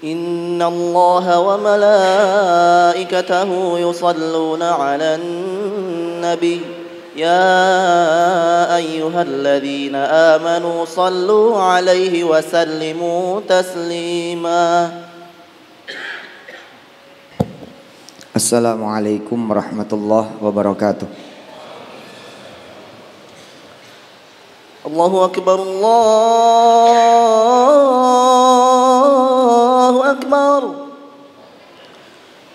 إن الله وملائكته يصلون على النبي يا أيها الذين آمنوا صلوا عليه وسلموا تسليما. السلام عليكم ورحمة الله وبركاته. الله أكبر الله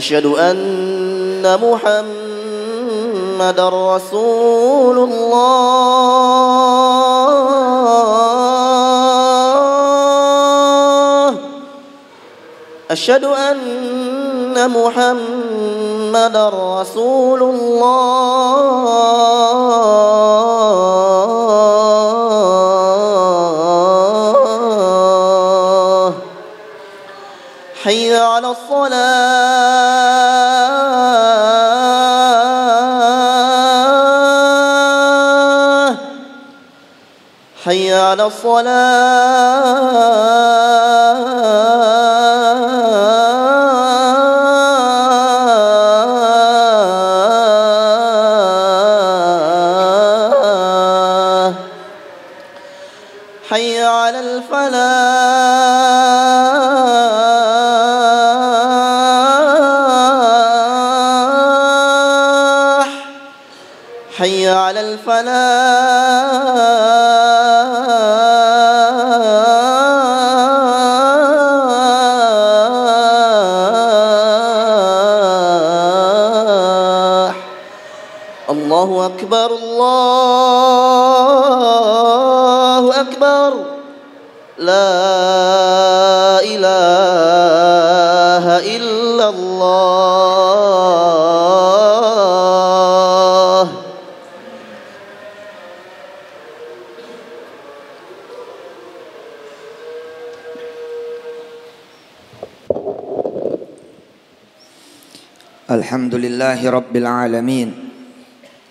أشهد أن محمد رسول الله. أشهد أن محمد رسول الله. حي على الصلاة. حي على الصلاة. حي على الفلاح. حي على الفلاح. الله أكبر الله أكبر. لا إله إلا الله. الحمد لله رب العالمين.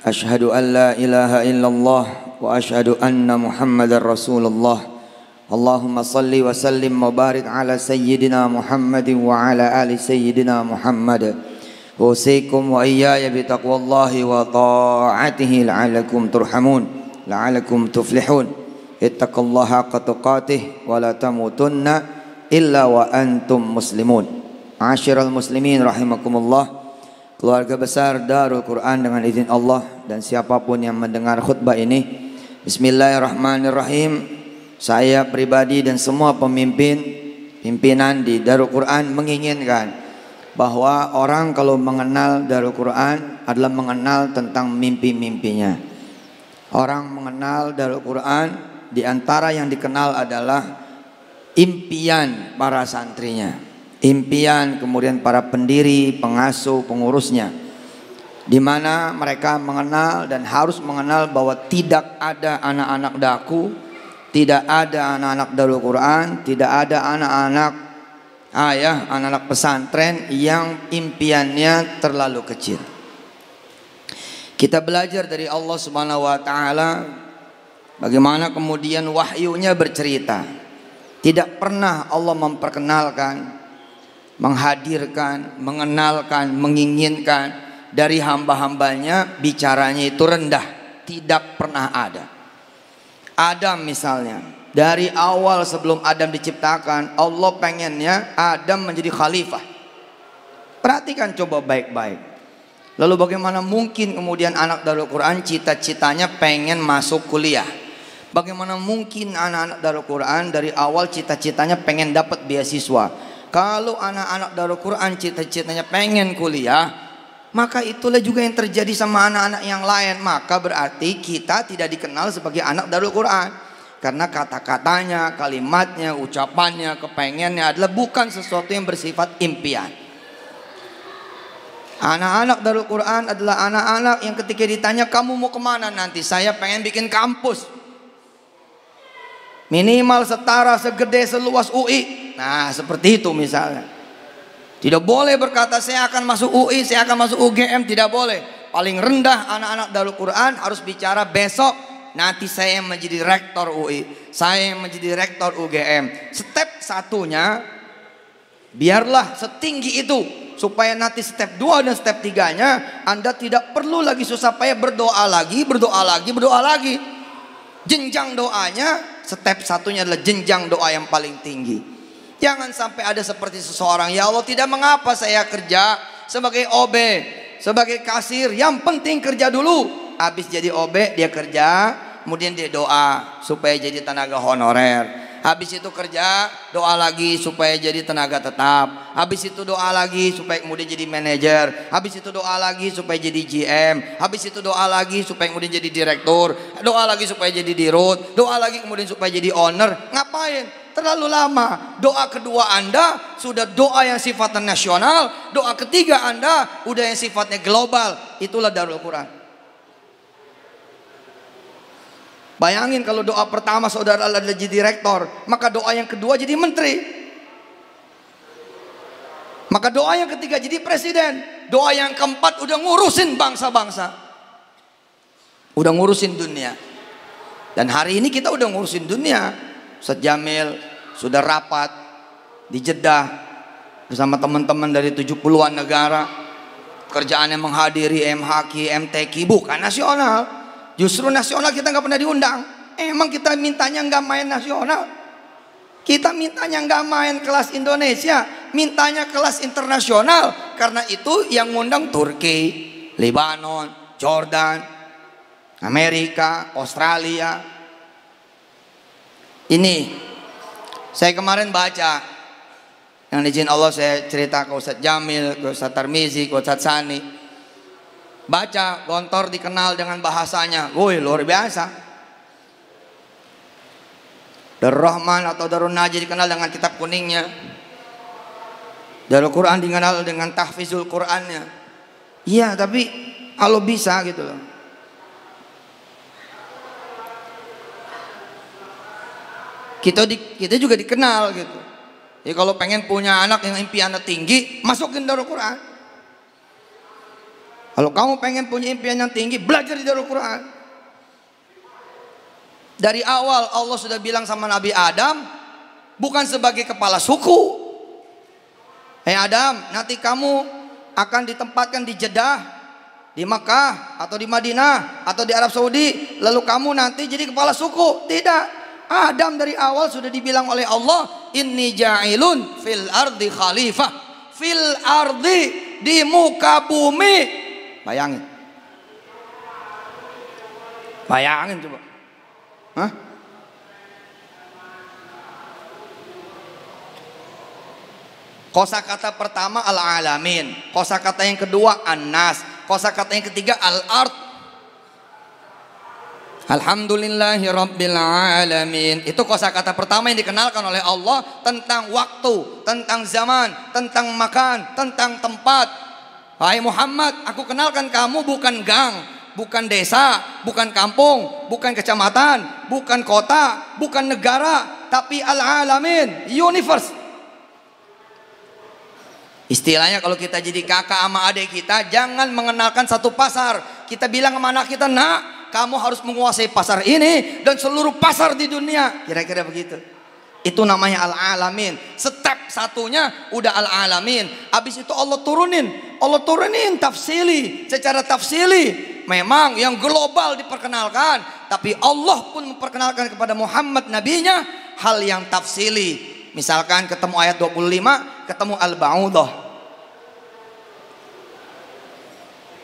أشهد أن لا إله إلا الله وأشهد أن محمد رسول الله. اللهم صل وسلم وبارك على سيدنا محمد وعلى آل سيدنا محمد. أوصيكم وإياي بتقوى الله وطاعته لعلكم ترحمون لعلكم تفلحون. اتقوا الله حق تقاته ولا تموتن إلا وأنتم مسلمون. عاشر المسلمين رحمكم الله. Keluarga besar Darul Quran dengan izin Allah dan siapa pun yang mendengar khutbah ini. Bismillahirrahmanirrahim. Saya pribadi dan semua pemimpin pimpinan di Darul Quran menginginkan bahwa orang kalau mengenal Darul Quran adalah mengenal tentang mimpi-mimpinya. Orang mengenal Darul Quran di antara yang dikenal adalah impian para santrinya impian kemudian para pendiri, pengasuh, pengurusnya di mana mereka mengenal dan harus mengenal bahwa tidak ada anak-anak daku, tidak ada anak-anak Darul Quran, tidak ada anak-anak ayah, anak-anak pesantren yang impiannya terlalu kecil. Kita belajar dari Allah Subhanahu wa taala bagaimana kemudian wahyunya bercerita. Tidak pernah Allah memperkenalkan menghadirkan, mengenalkan, menginginkan dari hamba-hambanya bicaranya itu rendah, tidak pernah ada. Adam misalnya, dari awal sebelum Adam diciptakan, Allah pengennya Adam menjadi khalifah. Perhatikan coba baik-baik. Lalu bagaimana mungkin kemudian anak Darul Quran cita-citanya pengen masuk kuliah? Bagaimana mungkin anak-anak Darul Quran dari awal cita-citanya pengen dapat beasiswa? Kalau anak-anak Darul Quran cita-citanya pengen kuliah, maka itulah juga yang terjadi sama anak-anak yang lain. Maka berarti kita tidak dikenal sebagai anak Darul Quran. Karena kata-katanya, kalimatnya, ucapannya, kepengennya adalah bukan sesuatu yang bersifat impian. Anak-anak Darul Quran adalah anak-anak yang ketika ditanya kamu mau ke mana nanti? Saya pengen bikin kampus. Minimal setara segede seluas UI. Nah seperti itu misalnya. Tidak boleh berkata saya akan masuk UI, saya akan masuk UGM. Tidak boleh. Paling rendah anak-anak Darul Quran harus bicara besok. Nanti saya menjadi rektor UI. Saya menjadi rektor UGM. Step satunya biarlah setinggi itu supaya nanti step 2 dan step 3-nya Anda tidak perlu lagi susah payah berdoa lagi, berdoa lagi, berdoa lagi. Jenjang doanya step satunya adalah jenjang doa yang paling tinggi. Jangan sampai ada seperti seseorang, ya Allah tidak mengapa saya kerja sebagai OB, sebagai kasir, yang penting kerja dulu. Habis jadi OB dia kerja, kemudian dia doa supaya jadi tenaga honorer. Habis itu kerja, doa lagi supaya jadi tenaga tetap. Habis itu doa lagi supaya kemudian jadi manajer. Habis itu doa lagi supaya jadi GM. Habis itu doa lagi supaya kemudian jadi direktur. Doa lagi supaya jadi dirut. Doa lagi kemudian supaya jadi owner. Ngapain? Terlalu lama. Doa kedua Anda sudah doa yang sifatnya nasional. Doa ketiga Anda udah yang sifatnya global. Itulah Darul Quran. Bayangin kalau doa pertama saudara adalah jadi rektor, maka doa yang kedua jadi menteri. Maka doa yang ketiga jadi presiden. Doa yang keempat udah ngurusin bangsa-bangsa. Udah ngurusin dunia. Dan hari ini kita udah ngurusin dunia. Ustaz Jamil sudah rapat di Jeddah bersama teman-teman dari 70-an negara. Kerjaannya menghadiri MHQ, MTQ bukan nasional. Justru nasional kita nggak pernah diundang. Emang kita mintanya nggak main nasional. Kita mintanya nggak main kelas Indonesia, mintanya kelas internasional. Karena itu yang ngundang Turki, Lebanon, Jordan, Amerika, Australia. Ini saya kemarin baca yang izin Allah saya cerita ke Ustadz Jamil, ke Ustadz Tarmizi, ke Ustadz Sani. Baca Gontor dikenal dengan bahasanya. Woi luar biasa. Darul Rahman atau Darul Naji dikenal dengan kitab kuningnya. Darul Quran dikenal dengan tahfizul Qurannya. Iya tapi kalau bisa gitu loh. Kita di, kita juga dikenal gitu. Ya kalau pengen punya anak yang impiannya tinggi, masukin Darul Quran. Kalau kamu pengen punya impian yang tinggi, belajar di Darul Quran. Dari awal Allah sudah bilang sama Nabi Adam, bukan sebagai kepala suku. Hei Adam, nanti kamu akan ditempatkan di Jeddah, di Makkah, atau di Madinah, atau di Arab Saudi. Lalu kamu nanti jadi kepala suku. Tidak. Adam dari awal sudah dibilang oleh Allah, Inni ja'ilun fil ardi khalifah. Fil ardi di muka bumi Bayangin. Bayangin coba. Hah? Kosa kata pertama al-alamin. Kosa kata yang kedua an-nas. Kosa kata yang ketiga al-ard. Alhamdulillahi Rabbil Alamin Itu kosa kata pertama yang dikenalkan oleh Allah Tentang waktu, tentang zaman, tentang makan, tentang tempat Hai Muhammad, aku kenalkan kamu bukan gang, bukan desa, bukan kampung, bukan kecamatan, bukan kota, bukan negara, tapi al-alamin, universe. Istilahnya kalau kita jadi kakak sama adik kita, jangan mengenalkan satu pasar. Kita bilang sama anak kita, nak, kamu harus menguasai pasar ini dan seluruh pasar di dunia. Kira-kira begitu. Itu namanya al-alamin. Step satunya udah al-alamin. Habis itu Allah turunin. Allah turunin tafsili. Secara tafsili. Memang yang global diperkenalkan. Tapi Allah pun memperkenalkan kepada Muhammad nabinya. Hal yang tafsili. Misalkan ketemu ayat 25. Ketemu al-ba'udah.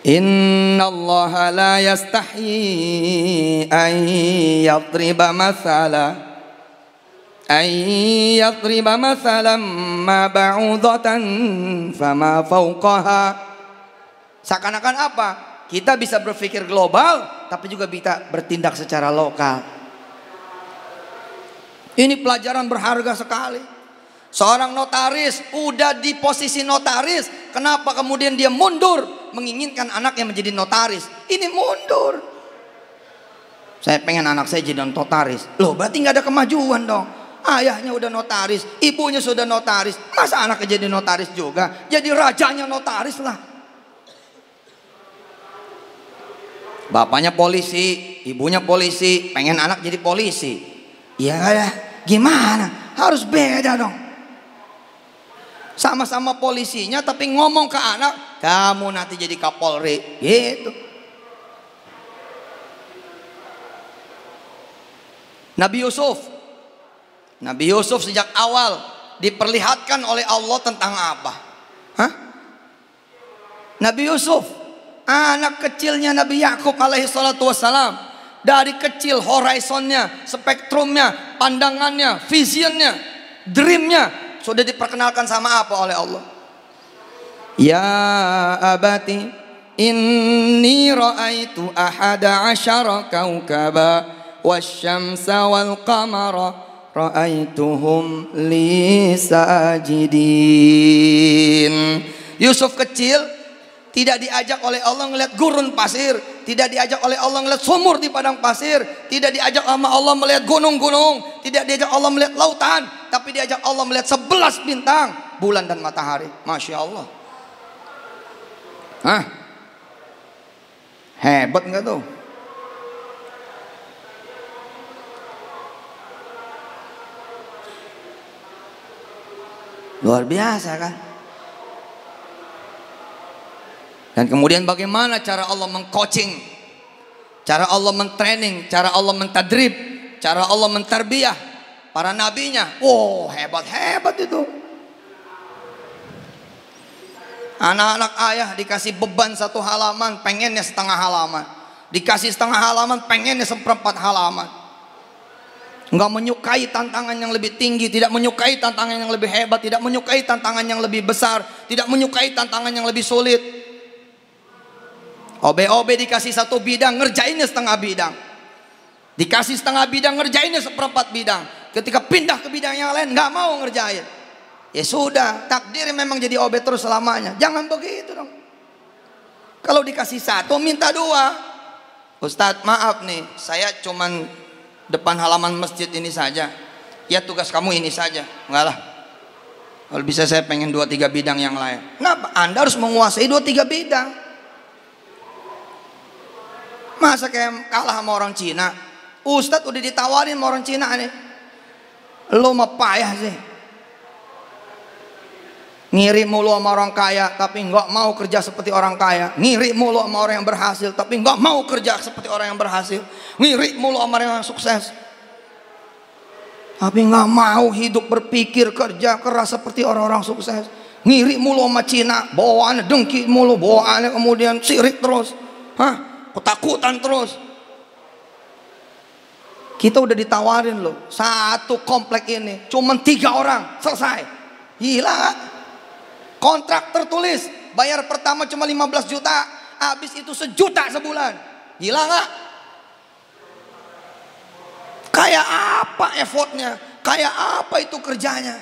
Inna Allah la yastahi an yadriba mathala أن يضرب مثلا ما بعوضة فما فوقها Seakan-akan apa? Kita bisa berpikir global, tapi juga bisa bertindak secara lokal. Ini pelajaran berharga sekali. Seorang notaris udah di posisi notaris, kenapa kemudian dia mundur menginginkan anaknya menjadi notaris? Ini mundur. Saya pengen anak saya jadi notaris. Loh, berarti nggak ada kemajuan dong. Ayahnya udah notaris, ibunya sudah notaris. Masa anaknya jadi notaris juga? Jadi rajanya notaris lah. Bapaknya polisi, ibunya polisi, pengen anak jadi polisi. Iya ya, gimana? Harus beda dong. Sama-sama polisinya tapi ngomong ke anak, kamu nanti jadi kapolri. Gitu. Nabi Yusuf. Nabi Yusuf sejak awal diperlihatkan oleh Allah tentang apa? Hah? Nabi Yusuf, anak kecilnya Nabi Yakub alaihi salatu wassalam. Dari kecil horizonnya, spektrumnya, pandangannya, visionnya, dreamnya sudah diperkenalkan sama apa oleh Allah? Ya abati inni ra'aitu ahada asyara kaukaba wasyamsa wal qamara ra'aituhum li sajidin Yusuf kecil tidak diajak oleh Allah melihat gurun pasir, tidak diajak oleh Allah melihat sumur di padang pasir, tidak diajak sama Allah melihat gunung-gunung, tidak diajak Allah melihat lautan, tapi diajak Allah melihat sebelas bintang, bulan dan matahari. Masya Allah. Hah? Hebat nggak tuh? Luar biasa kan? Dan kemudian bagaimana cara Allah mengcoaching, cara Allah mentraining, cara Allah mentadrib, cara Allah mentarbiyah para nabinya. Wow, hebat-hebat itu. Anak-anak ayah dikasih beban satu halaman, pengennya setengah halaman. Dikasih setengah halaman, pengennya seperempat halaman. Enggak menyukai tantangan yang lebih tinggi, tidak menyukai tantangan yang lebih hebat, tidak menyukai tantangan yang lebih besar, tidak menyukai tantangan yang lebih sulit. OB-OB dikasih satu bidang, ngerjainnya setengah bidang. Dikasih setengah bidang, ngerjainnya seperempat bidang. Ketika pindah ke bidang yang lain, nggak mau ngerjain. Ya sudah, takdir memang jadi OB terus selamanya. Jangan begitu dong. Kalau dikasih satu, minta dua. Ustadz maaf nih, saya cuman depan halaman masjid ini saja. Ya tugas kamu ini saja. Enggak lah. Kalau bisa saya pengen dua tiga bidang yang lain. Kenapa? Anda harus menguasai dua tiga bidang. Masa kayak kalah sama orang Cina? Ustadz udah ditawarin sama orang Cina nih. Lo mah payah sih. Ngiri mulu sama orang kaya tapi nggak mau kerja seperti orang kaya. Ngiri mulu sama orang yang berhasil tapi nggak mau kerja seperti orang yang berhasil. Ngiri mulu sama orang yang sukses. Tapi nggak mau hidup berpikir kerja keras seperti orang-orang sukses. Ngiri mulu sama Cina, bawaannya dengki mulu, bawaannya kemudian sirik terus. Hah? Ketakutan terus. Kita udah ditawarin loh, satu komplek ini cuman tiga orang selesai. Gila? Kontrak tertulis, bayar pertama cuma 15 juta, habis itu sejuta sebulan. Gila nggak? Kayak apa effortnya? Kayak apa itu kerjanya?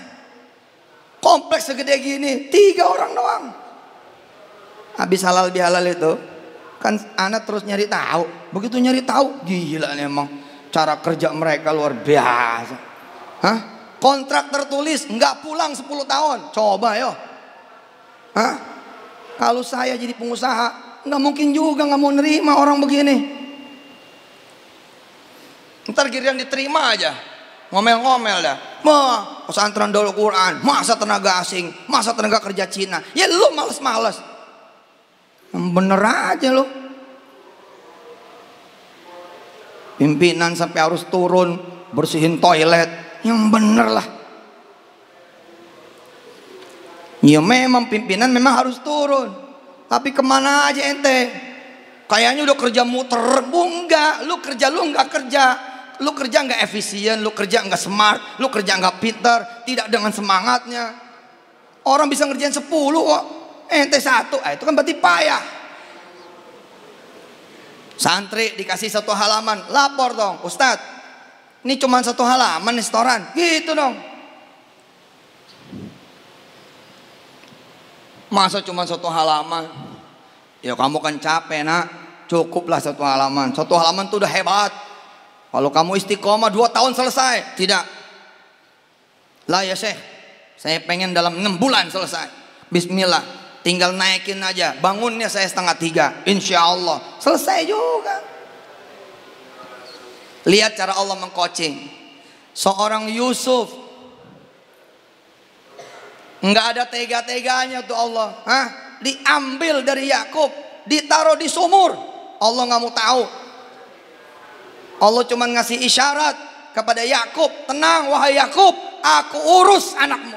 Kompleks segede gini, tiga orang doang. Habis halal bihalal itu, kan anak terus nyari tahu. Begitu nyari tahu, gila nih emang cara kerja mereka luar biasa. Hah? Kontrak tertulis, nggak pulang 10 tahun. Coba yo. Hah? Kalau saya jadi pengusaha, nggak mungkin juga nggak mau nerima orang begini. Ntar giliran diterima aja, ngomel-ngomel dah. Wah, pesantren dulu Quran, masa tenaga asing, masa tenaga kerja Cina. Ya lu males-males. Bener aja lu. Pimpinan sampai harus turun bersihin toilet, yang bener lah. Ya memang pimpinan memang harus turun. Tapi ke mana aja ente? Kayaknya udah kerja muter. Bu enggak, lu kerja lu enggak kerja. Lu kerja enggak efisien, lu kerja enggak smart, lu kerja enggak pinter, tidak dengan semangatnya. Orang bisa ngerjain 10 kok. Ente satu, ah, itu kan berarti payah. Santri dikasih satu halaman, lapor dong, Ustadz. Ini cuma satu halaman nih setoran, gitu dong. Masa cuma satu halaman? Ya kamu kan capek nak, cukuplah satu halaman. Satu halaman tuh udah hebat. Kalau kamu istiqomah dua tahun selesai, tidak. Lah ya Syekh, saya pengen dalam enam bulan selesai. Bismillah, tinggal naikin aja. Bangunnya saya setengah tiga, insya Allah selesai juga. Lihat cara Allah mengcoaching. Seorang Yusuf nggak ada tega-teganya tuh Allah. Hah? Diambil dari Yakub, ditaruh di sumur. Allah nggak mau tahu. Allah cuma ngasih isyarat kepada Yakub, tenang wahai Yakub, aku urus anakmu.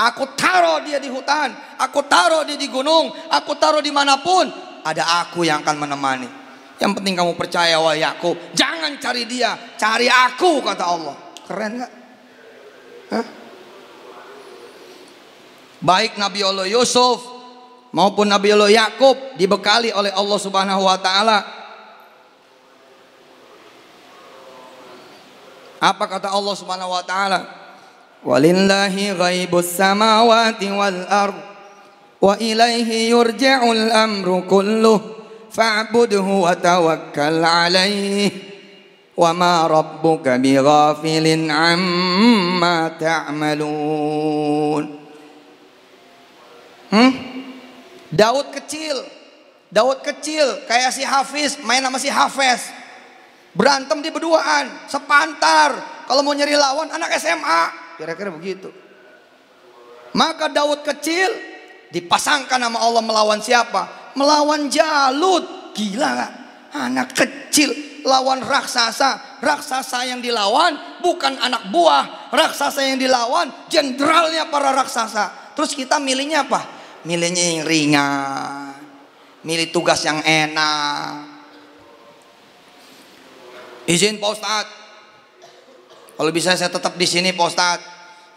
Aku taruh dia di hutan, aku taruh dia di gunung, aku taruh di mana pun. Ada aku yang akan menemani. Yang penting kamu percaya wahai Yakub, jangan cari dia, cari aku kata Allah. Keren nggak? Hah? Baik Nabi Allah Yusuf maupun Nabi Allah Yakub dibekali oleh Allah Subhanahu wa taala Apa kata Allah Subhanahu wa taala? Walillahi ghaibus samawati wal ard wa ilaihi yurja'ul amru kulluh fa'budhu wa tawakkal 'alaihi wa ma rabbuka bighafilin 'amma ta'malun. Hmm? Daud kecil. Daud kecil kayak si Hafiz main sama si Hafiz. Berantem di berduaan, sepantar. Kalau mau nyari lawan anak SMA, kira-kira begitu. Maka Daud kecil dipasangkan nama Allah melawan siapa? Melawan Jalut. Gila gak? Anak kecil lawan raksasa. Raksasa yang dilawan bukan anak buah. Raksasa yang dilawan jenderalnya para raksasa. Terus kita milihnya apa? Milihnya yang ringan. Milih tugas yang enak Izin Pak Ustadz. Kalau bisa saya tetap di sini Pak Ustadz.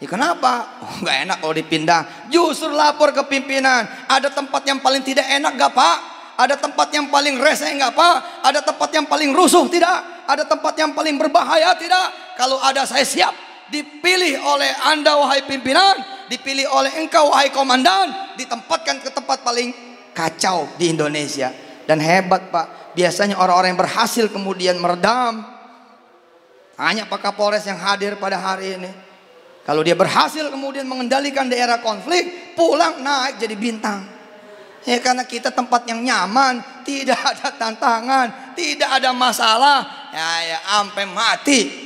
Ya kenapa? Oh, gak enak kalau dipindah. Justru lapor ke pimpinan. Ada tempat yang paling tidak enak gak Pak? Ada tempat yang paling rese gak Pak? Ada tempat yang paling rusuh tidak? Ada tempat yang paling berbahaya tidak? Kalau ada saya siap. Dipilih oleh Anda wahai pimpinan. Dipilih oleh engkau wahai komandan. Ditempatkan ke tempat paling kacau di Indonesia. Dan hebat Pak biasanya orang-orang yang berhasil kemudian meredam. Hanya Pak Kapolres yang hadir pada hari ini. Kalau dia berhasil kemudian mengendalikan daerah konflik, pulang naik jadi bintang. Ya karena kita tempat yang nyaman, tidak ada tantangan, tidak ada masalah. Ya ya sampai mati.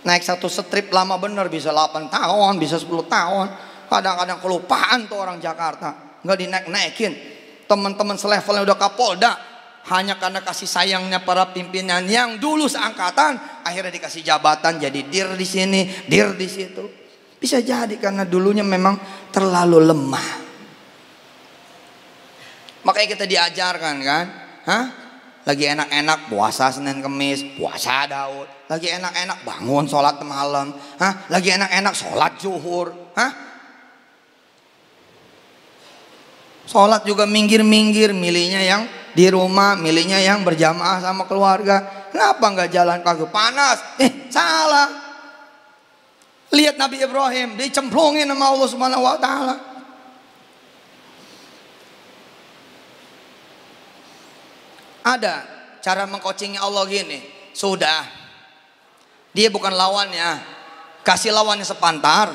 Naik satu strip lama bener bisa 8 tahun, bisa 10 tahun. Kadang-kadang kelupaan tuh orang Jakarta. Nggak dinaik-naikin teman-teman selevel yang udah kapolda hanya karena kasih sayangnya para pimpinan yang dulu seangkatan akhirnya dikasih jabatan jadi dir di sini, dir di situ. Bisa jadi karena dulunya memang terlalu lemah. Makanya kita diajarkan kan, Hah? Lagi enak-enak puasa Senin Kemis, puasa Daud. Lagi enak-enak bangun sholat malam. Hah? Lagi enak-enak sholat zuhur. Hah? Sholat juga minggir-minggir, milihnya yang di rumah, milihnya yang berjamaah sama keluarga. Kenapa nggak jalan kaki? Panas. Eh, salah. Lihat Nabi Ibrahim dicemplungin sama Allah Subhanahu wa taala. Ada cara mengcoachingnya Allah gini. Sudah. Dia bukan lawannya. Kasih lawannya sepantar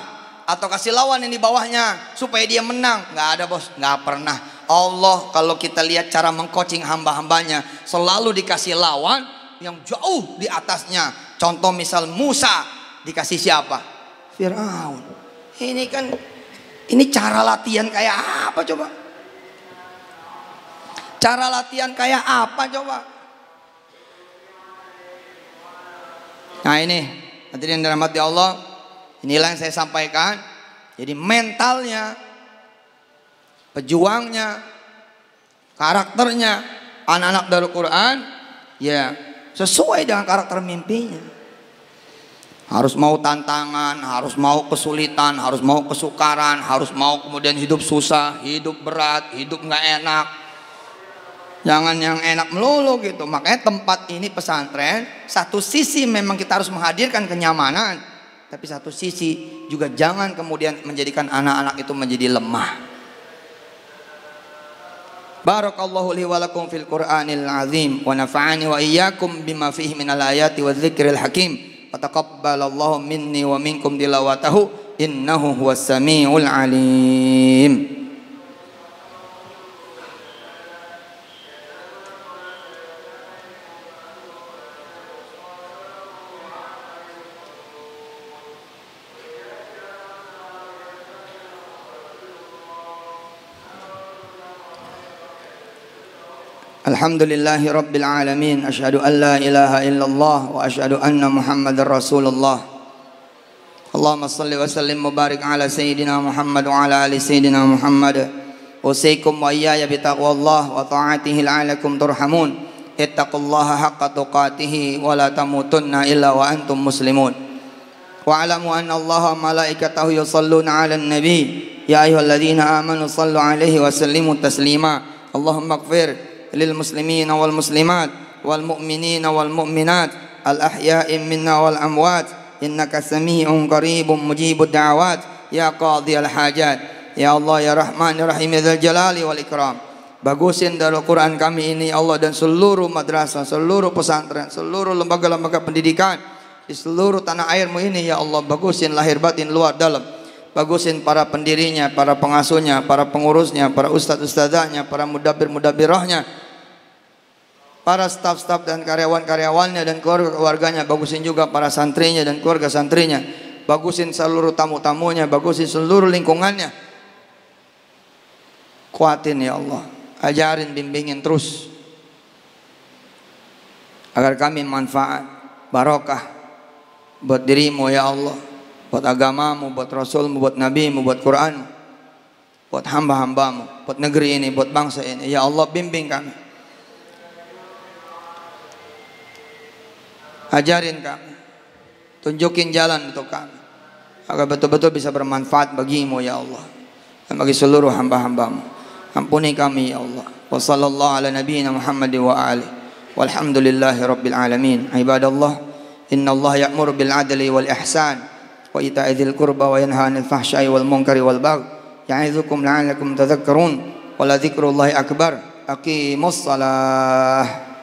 atau kasih lawan yang di bawahnya supaya dia menang. Nggak ada bos, nggak pernah. Allah kalau kita lihat cara mengcoaching hamba-hambanya selalu dikasih lawan yang jauh di atasnya. Contoh misal Musa dikasih siapa? Firaun. Ini kan ini cara latihan kayak apa coba? Cara latihan kayak apa coba? Nah ini hadirin dirahmati Allah Inilah yang saya sampaikan. Jadi mentalnya, pejuangnya, karakternya anak-anak dari Quran ya sesuai dengan karakter mimpinya. Harus mau tantangan, harus mau kesulitan, harus mau kesukaran, harus mau kemudian hidup susah, hidup berat, hidup nggak enak. Jangan yang enak melulu gitu. Makanya tempat ini pesantren, satu sisi memang kita harus menghadirkan kenyamanan, tapi satu sisi juga jangan kemudian menjadikan anak-anak itu menjadi lemah. Barakallahu li wa lakum fil Qur'anil azim wa nafa'ani wa iyyakum bima fihi minal ayati wa dzikril hakim. Wa taqabbalallahu minni wa minkum tilawatahu innahu huwas samiul alim. الحمد لله رب العالمين أشهد أن لا إله إلا الله وأشهد أن محمد رسول الله. اللهم صل وسلم وبارك على سيدنا محمد وعلى آل سيدنا محمد. أوصيكم وإياي بتقوى الله وطاعته لعلكم ترحمون. اتقوا الله حق تقاته ولا تموتن إلا وأنتم مسلمون. واعلموا أن الله وملائكته يصلون على النبي. يا أيها الذين آمنوا صلوا عليه وسلموا تسليما. اللهم اغفر. lil muslimin wal muslimat wal mu'minina wal mu'minat al ahya'i minna wal amwat innaka الحاجات qaribun mujibud da'awat ya qadhi al hajat ya Allah ya Rahman ya Rahim ya Dzal Jalali wal Ikram bagusin dari Quran kami ini Allah dan seluruh madrasah seluruh pesantren seluruh lembaga-lembaga pendidikan di seluruh tanah airmu ini ya Allah bagusin lahir batin luar dalam. Bagusin para pendirinya para pengasuhnya para pengurusnya para ustadz ustadzahnya para mudabir mudabirahnya para staf-staf dan karyawan-karyawannya dan keluarga-keluarganya, bagusin juga para santrinya dan keluarga santrinya, bagusin seluruh tamu-tamunya, bagusin seluruh lingkungannya. Kuatin ya Allah, ajarin, bimbingin terus agar kami manfaat, barokah buat dirimu ya Allah, buat agamamu, buat rasulmu, buat nabimu, buat Quranmu, buat hamba-hambamu, buat negeri ini, buat bangsa ini. Ya Allah bimbing kami. Ajarin kami. Tunjukin jalan untuk kami. Agar betul-betul bisa bermanfaat bagimu ya Allah. Dan bagi seluruh hamba-hambamu. Ampuni kami ya Allah. Wa sallallahu ala nabiyyina Muhammad wa alihi. Walhamdulillahi rabbil alamin. Ibadallah. Inna Allah ya'muru bil adli wal ihsan. Wa ita'i dzil qurba wa yanha 'anil fahsya'i wal munkari wal baghi. Ya'idzukum la'allakum tadhakkarun. Wa la dzikrullahi akbar. Aqimus salah.